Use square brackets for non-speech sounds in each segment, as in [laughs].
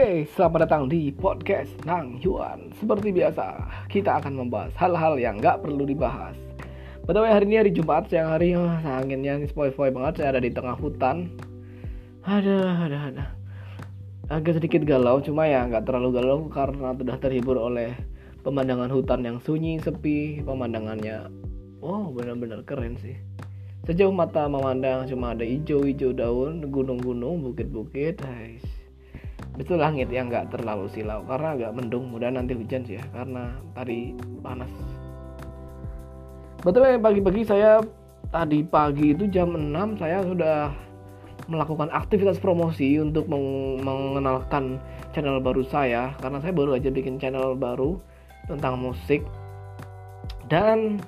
Oke, selamat datang di podcast Nang Yuan. Seperti biasa, kita akan membahas hal-hal yang nggak perlu dibahas. Pada hari ini hari Jumat, siang hari, oh, anginnya ini spoil-spoil banget. Saya ada di tengah hutan. Ada, ada, ada. Agak sedikit galau, cuma ya nggak terlalu galau karena sudah terhibur oleh pemandangan hutan yang sunyi, sepi, pemandangannya. Oh, benar-benar keren sih. Sejauh mata memandang cuma ada hijau-hijau daun, gunung-gunung, bukit-bukit. Guys itu langit yang nggak terlalu silau karena agak mendung mudah nanti hujan sih ya karena tadi panas. Betul pagi-pagi saya tadi pagi itu jam 6 saya sudah melakukan aktivitas promosi untuk meng mengenalkan channel baru saya karena saya baru aja bikin channel baru tentang musik. Dan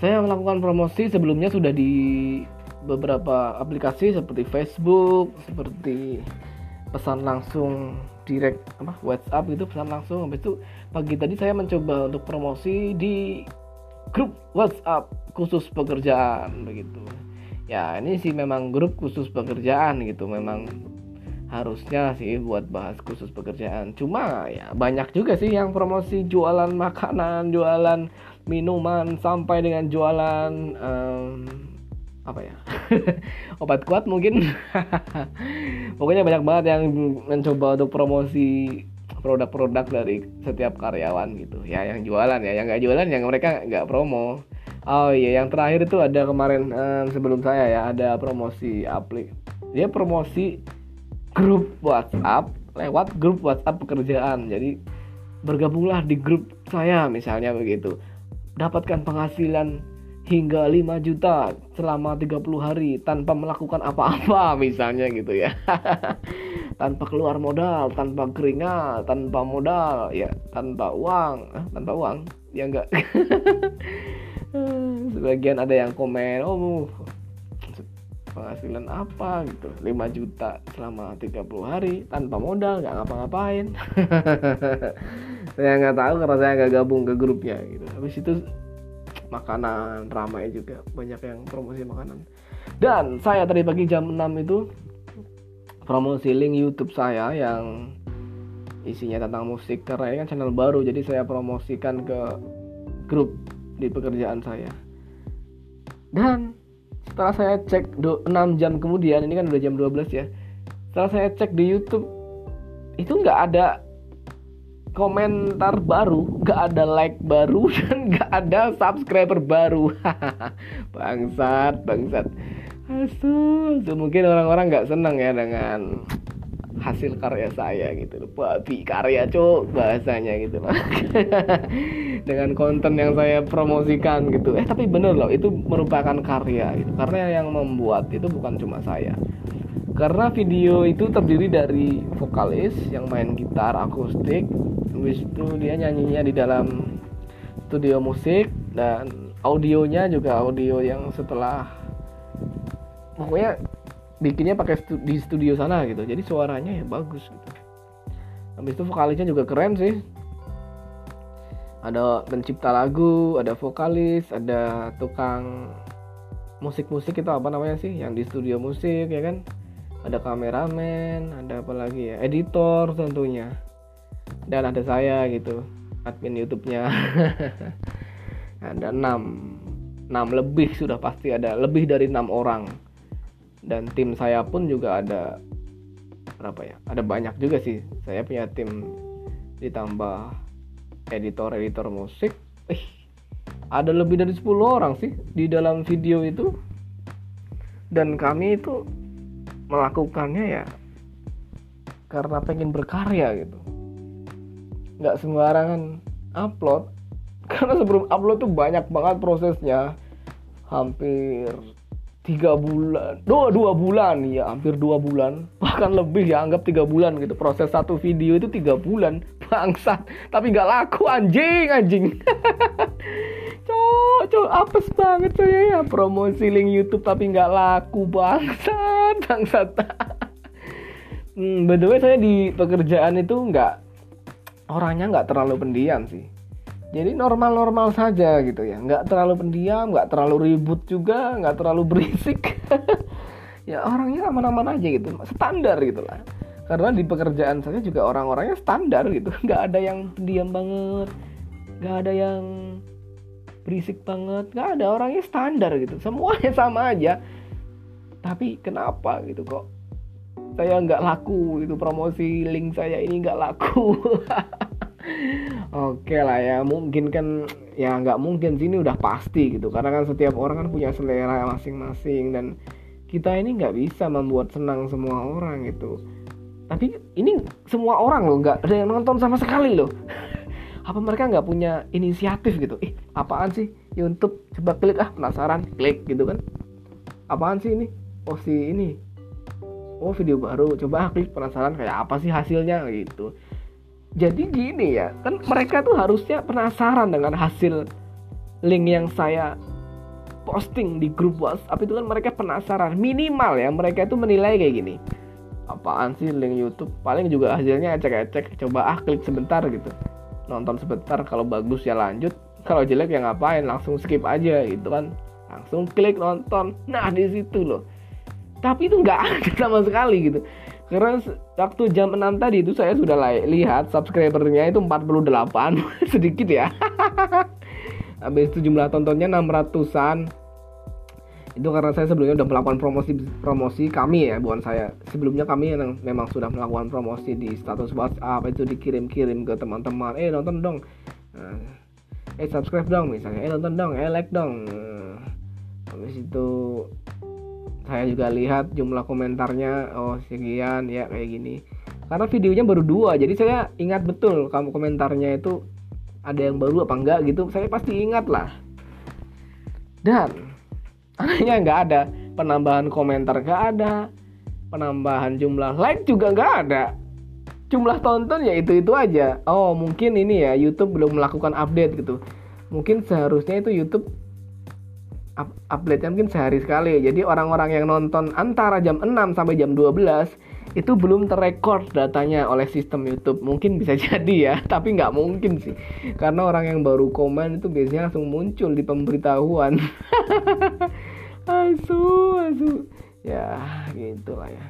saya melakukan promosi sebelumnya sudah di beberapa aplikasi seperti Facebook, seperti pesan langsung direct apa WhatsApp gitu pesan langsung. Habis itu pagi tadi saya mencoba untuk promosi di grup WhatsApp khusus pekerjaan begitu. Ya ini sih memang grup khusus pekerjaan gitu. Memang harusnya sih buat bahas khusus pekerjaan. Cuma ya banyak juga sih yang promosi jualan makanan jualan minuman sampai dengan jualan um, apa ya? [laughs] Obat kuat mungkin. [laughs] Pokoknya banyak banget yang mencoba untuk promosi produk-produk dari setiap karyawan gitu. Ya yang jualan ya. Yang nggak jualan yang mereka nggak promo. Oh iya yang terakhir itu ada kemarin um, sebelum saya ya ada promosi aplik dia promosi grup WhatsApp lewat grup WhatsApp pekerjaan. Jadi bergabunglah di grup saya misalnya begitu. Dapatkan penghasilan hingga 5 juta selama 30 hari tanpa melakukan apa-apa [laughs] misalnya gitu ya. [laughs] Tanpa keluar modal tanpa keringat tanpa modal ya tanpa uang. Tanpa uang? Ya enggak. [laughs] Sebagian ada yang komen oh penghasilan apa? Gitu. 5 juta selama 30 hari tanpa modal nggak ngapa-ngapain. Saya nggak tahu karena saya nggak gabung ke grupnya gitu. Habis itu makanan ramai juga banyak yang promosi makanan. Dan saya tadi pagi jam 6 itu promosi link YouTube saya yang isinya tentang musik karena ini kan channel baru jadi saya promosikan ke grup di pekerjaan saya. Dan setelah saya cek 6 jam kemudian ini kan udah jam 12 ya setelah saya cek di YouTube itu nggak ada komentar baru, gak ada like baru [laughs] dan gak ada subscriber baru. [laughs] bangsat, bangsat. Asu, mungkin orang-orang nggak seneng ya dengan hasil karya saya gitu loh. Babi karya cok bahasanya gitu loh. [laughs] Dengan konten yang saya promosikan gitu. Eh tapi bener loh itu merupakan karya gitu. Karena yang membuat itu bukan cuma saya karena video itu terdiri dari vokalis yang main gitar akustik habis itu dia nyanyinya di dalam studio musik dan audionya juga audio yang setelah pokoknya bikinnya pakai stu di studio sana gitu. Jadi suaranya ya bagus gitu. Habis itu vokalisnya juga keren sih. Ada pencipta lagu ada vokalis ada tukang musik-musik itu apa namanya sih yang di studio musik ya kan ada kameramen ada apa lagi ya? Editor tentunya. Dan ada saya gitu admin YouTube-nya. [laughs] Ada 6 6 lebih sudah pasti ada lebih dari enam orang. Dan tim saya pun juga ada berapa ya? Ada banyak juga sih. Saya punya tim ditambah editor-editor musik. Eh, ada lebih dari 10 orang sih di dalam video itu. Dan kami itu melakukannya ya karena pengen berkarya gitu. Nggak sembarangan upload [laughs] karena sebelum upload tuh banyak banget prosesnya. Hampir tiga bulan dua dua bulan ya hampir dua bulan. [laughs] Bahkan lebih ya anggap tiga bulan gitu. Proses satu video itu tiga bulan [laughs] bangsat. Tapi nggak laku anjing anjing cok apes banget saya ya promosi link YouTube tapi nggak laku bangsat [laughs] bangsat. Hmm, by the way saya di pekerjaan itu nggak orangnya nggak terlalu pendiam sih. Jadi normal-normal saja gitu ya. Nggak terlalu pendiam nggak terlalu ribut juga nggak terlalu berisik. [laughs] Ya orangnya aman-aman aja gitu standar gitu lah. Karena di pekerjaan saya juga orang-orangnya standar gitu. [laughs] Nggak ada yang diam banget. Nggak ada yang berisik banget. Nggak ada orangnya standar gitu. Semuanya [laughs] sama aja. Tapi kenapa gitu kok saya nggak laku itu promosi link saya ini nggak laku. [laughs] Oke lah ya mungkin kan ya nggak mungkin sini udah pasti gitu. Karena kan setiap orang kan punya selera masing-masing dan kita ini nggak bisa membuat senang semua orang gitu. Tapi ini semua orang loh nggak ada yang nonton sama sekali loh [laughs] apa mereka nggak punya inisiatif gitu? Ih apaan sih? YouTube coba klik ah penasaran klik gitu kan. Apaan sih ini? Oh si ini. Oh video baru. Coba ah klik penasaran kayak apa sih hasilnya gitu. Jadi gini ya kan mereka tuh harusnya penasaran dengan hasil link yang saya posting di grup WhatsApp itu kan mereka penasaran. Minimal ya mereka itu menilai kayak gini. Apaan sih link YouTube? Paling juga hasilnya ecek-ecek coba ah klik sebentar gitu nonton sebentar kalau bagus ya lanjut. Kalau jelek ya ngapain langsung skip aja gitu kan. Langsung klik nonton. Nah di situ loh. Tapi itu nggak [laughs] ada sama sekali gitu. Karena waktu jam 6 tadi itu saya sudah lihat subscribernya itu 48 [laughs] sedikit ya. [laughs] Habis itu jumlah tontonnya 600an itu karena saya sebelumnya sudah melakukan promosi promosi kami ya bukan saya. Sebelumnya kami yang memang sudah melakukan promosi di status WhatsApp itu dikirim-kirim ke teman-teman. Eh nonton dong. Nah, eh subscribe dong misalnya. Eh nonton dong. Eh like dong. Nah, habis itu saya juga lihat jumlah komentarnya oh sekian ya kayak gini. Karena videonya baru dua jadi saya ingat betul kamu komentarnya itu ada yang baru apa enggak gitu. Saya pasti ingat lah. Dan anehnya nggak ada. Penambahan komentar nggak ada. Penambahan jumlah like juga nggak ada. Jumlah tonton ya itu itu aja. Oh mungkin ini ya YouTube belum melakukan update gitu. Mungkin seharusnya itu YouTube up update-nya mungkin sehari sekali. Jadi orang-orang yang nonton antara jam 6 sampai jam 12 itu belum terrekord datanya oleh sistem YouTube. Mungkin bisa [laughs] jadi ya tapi nggak mungkin sih. Karena orang yang baru komen itu biasanya langsung muncul di pemberitahuan [laughs] asu asu. Ya gitulah ya.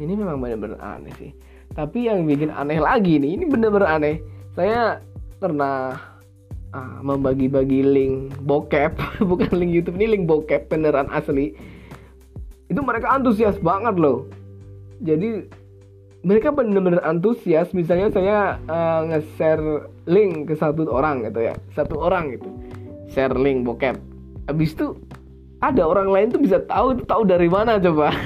Ini memang benar-benar aneh sih. Tapi yang bikin aneh lagi nih ini benar-benar aneh. Saya pernah ah, membagi-bagi link bokep. [laughs] Bukan link YouTube ini link bokep beneran asli. Itu mereka antusias banget loh. Jadi mereka benar-benar antusias. Misalnya saya uh, nge-share link ke satu orang gitu ya. Satu orang gitu. Share link bokep habis itu ada orang lain tuh bisa tahu itu tahu dari mana coba. [laughs]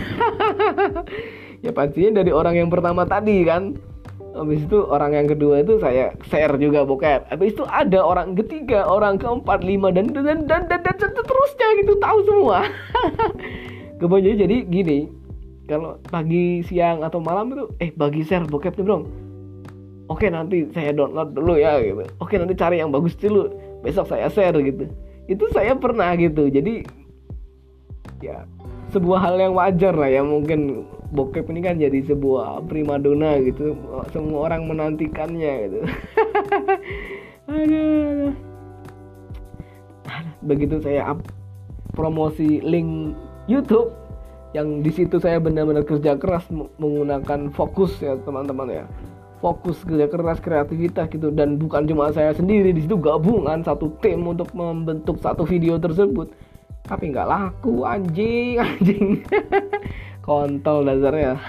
Ya pastinya dari orang yang pertama tadi kan. Habis itu orang yang kedua itu saya share juga bokep. Habis itu ada orang ketiga orang keempat lima dan dan dan dan, dan, dan seterusnya gitu tahu semua. [laughs] Kebanyakan jadi gini kalau pagi siang atau malam itu eh bagi share bokep nih bro. Oke nanti saya download dulu ya gitu. Oke nanti cari yang bagus dulu. Besok saya share gitu itu saya pernah gitu. Jadi ya sebuah hal yang wajar lah ya. Mungkin bokep ini kan jadi sebuah primadona gitu. Semua orang menantikannya gitu. [laughs] Begitu saya up promosi link YouTube yang di situ saya benar-benar kerja keras menggunakan fokus ya teman-teman ya fokus kerja keras kreativitas gitu dan bukan cuma saya sendiri di situ gabungan satu tim untuk membentuk satu video tersebut tapi nggak laku anjing [laughs] anjing kontol dasarnya [laughs]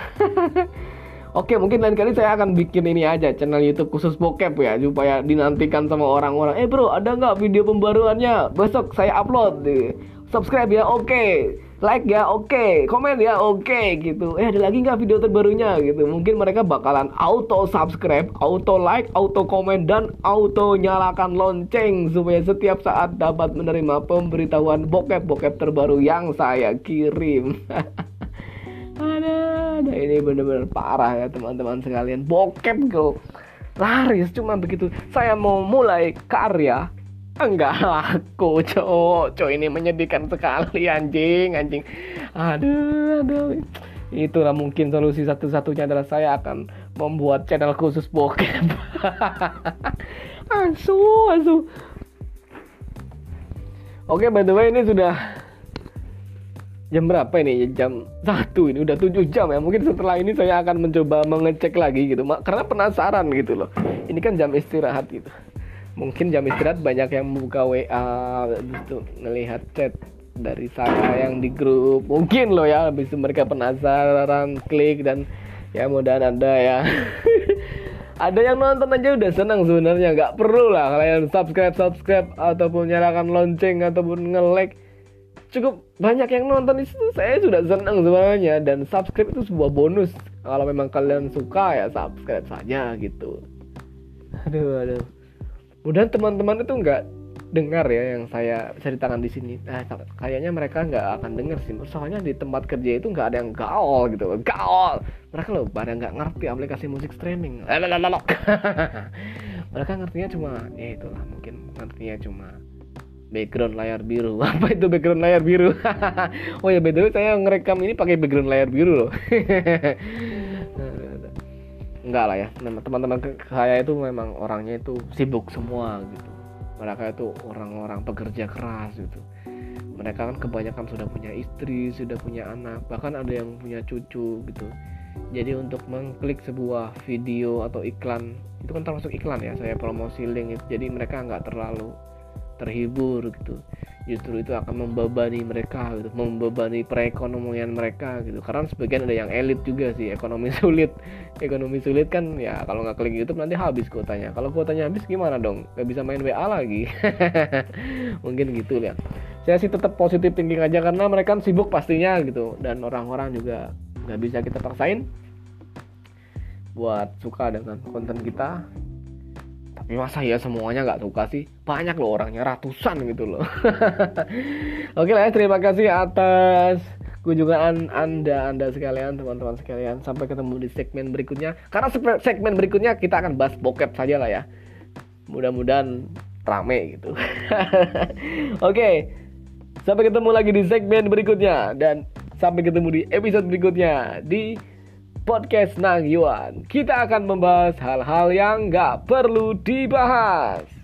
Oke mungkin lain kali saya akan bikin ini aja channel YouTube khusus bokep ya supaya dinantikan sama orang-orang. Eh bro ada nggak video pembaruannya? Besok saya upload. Subscribe ya oke. Like ya oke. Okay. komen ya oke okay, gitu. Eh ada lagi nggak video terbarunya gitu? Mungkin mereka bakalan auto subscribe auto like auto komen dan auto nyalakan lonceng supaya setiap saat dapat menerima pemberitahuan bokep bokep terbaru yang saya kirim. [laughs] Ada ada ini bener-bener parah ya teman-teman sekalian. Bokep kok laris cuma begitu. Saya mau mulai karya Enggak laku, cowok. Cowok ini menyedihkan sekali anjing, anjing. Aduh, aduh. Itulah mungkin solusi satu-satunya adalah saya akan membuat channel khusus bokep. [laughs] asu, asu. Oke, by the way ini sudah jam berapa ini jam satu ini udah tujuh jam ya mungkin setelah ini saya akan mencoba mengecek lagi gitu karena penasaran gitu loh ini kan jam istirahat gitu mungkin jam istirahat banyak yang membuka WA gitu melihat chat dari saya yang di grup. Mungkin loh ya habis itu mereka penasaran klik dan ya mudah ada ya. [laughs] Ada yang nonton aja udah senang sebenarnya nggak perlu lah kalian subscribe subscribe ataupun nyalakan lonceng ataupun nge-like. Cukup banyak yang nonton itu saya sudah senang sebenarnya. Dan subscribe itu sebuah bonus. Kalau memang kalian suka ya subscribe saja gitu. Aduh aduh mudah teman-teman itu nggak dengar ya yang saya ceritakan di sini. Nah, kayaknya mereka nggak akan dengar sih. Soalnya di tempat kerja itu nggak ada yang gaul gitu gaul! Mereka loh pada nggak ngerti aplikasi musik streaming. [laughs] Mereka ngertinya cuma ya itulah mungkin ngertinya cuma background layar biru. [laughs] Apa itu background layar biru? [laughs] Oh ya btw saya ngerekam ini pakai background layar biru loh enggak lah ya teman-teman saya itu memang orangnya itu sibuk semua gitu. Mereka itu orang-orang pekerja keras gitu. Mereka kan kebanyakan sudah punya istri sudah punya anak bahkan ada yang punya cucu gitu. Jadi untuk mengklik sebuah video atau iklan itu kan termasuk iklan ya saya promosi link itu. Jadi mereka nggak terlalu terhibur gitu. Justru itu akan membebani mereka gitu membebani perekonomian mereka gitu. Karena sebagian ada yang elit juga sih ekonomi [laughs] sulit. Ekonomi sulit kan ya kalau nggak klik YouTube nanti habis kuotanya. Kalau kuotanya habis gimana dong? Nggak bisa main WA lagi. [laughs] Mungkin gitu ya. Saya sih tetap positif thinking aja karena mereka sibuk pastinya gitu. Dan orang-orang juga nggak bisa kita paksain buat suka dengan konten kita tapi masa ya semuanya nggak suka sih. Banyak loh orangnya ratusan gitu loh. [laughs] Oke lah ya terima kasih atas kunjungan anda anda sekalian teman-teman sekalian. Sampai ketemu di segmen berikutnya. Karena segmen berikutnya kita akan bahas bokep saja lah ya. Mudah-mudahan rame gitu. [laughs] Oke sampai ketemu lagi di segmen berikutnya. Dan sampai ketemu di episode berikutnya di podcast Nang Yuan. Kita akan membahas hal-hal yang nggak perlu dibahas.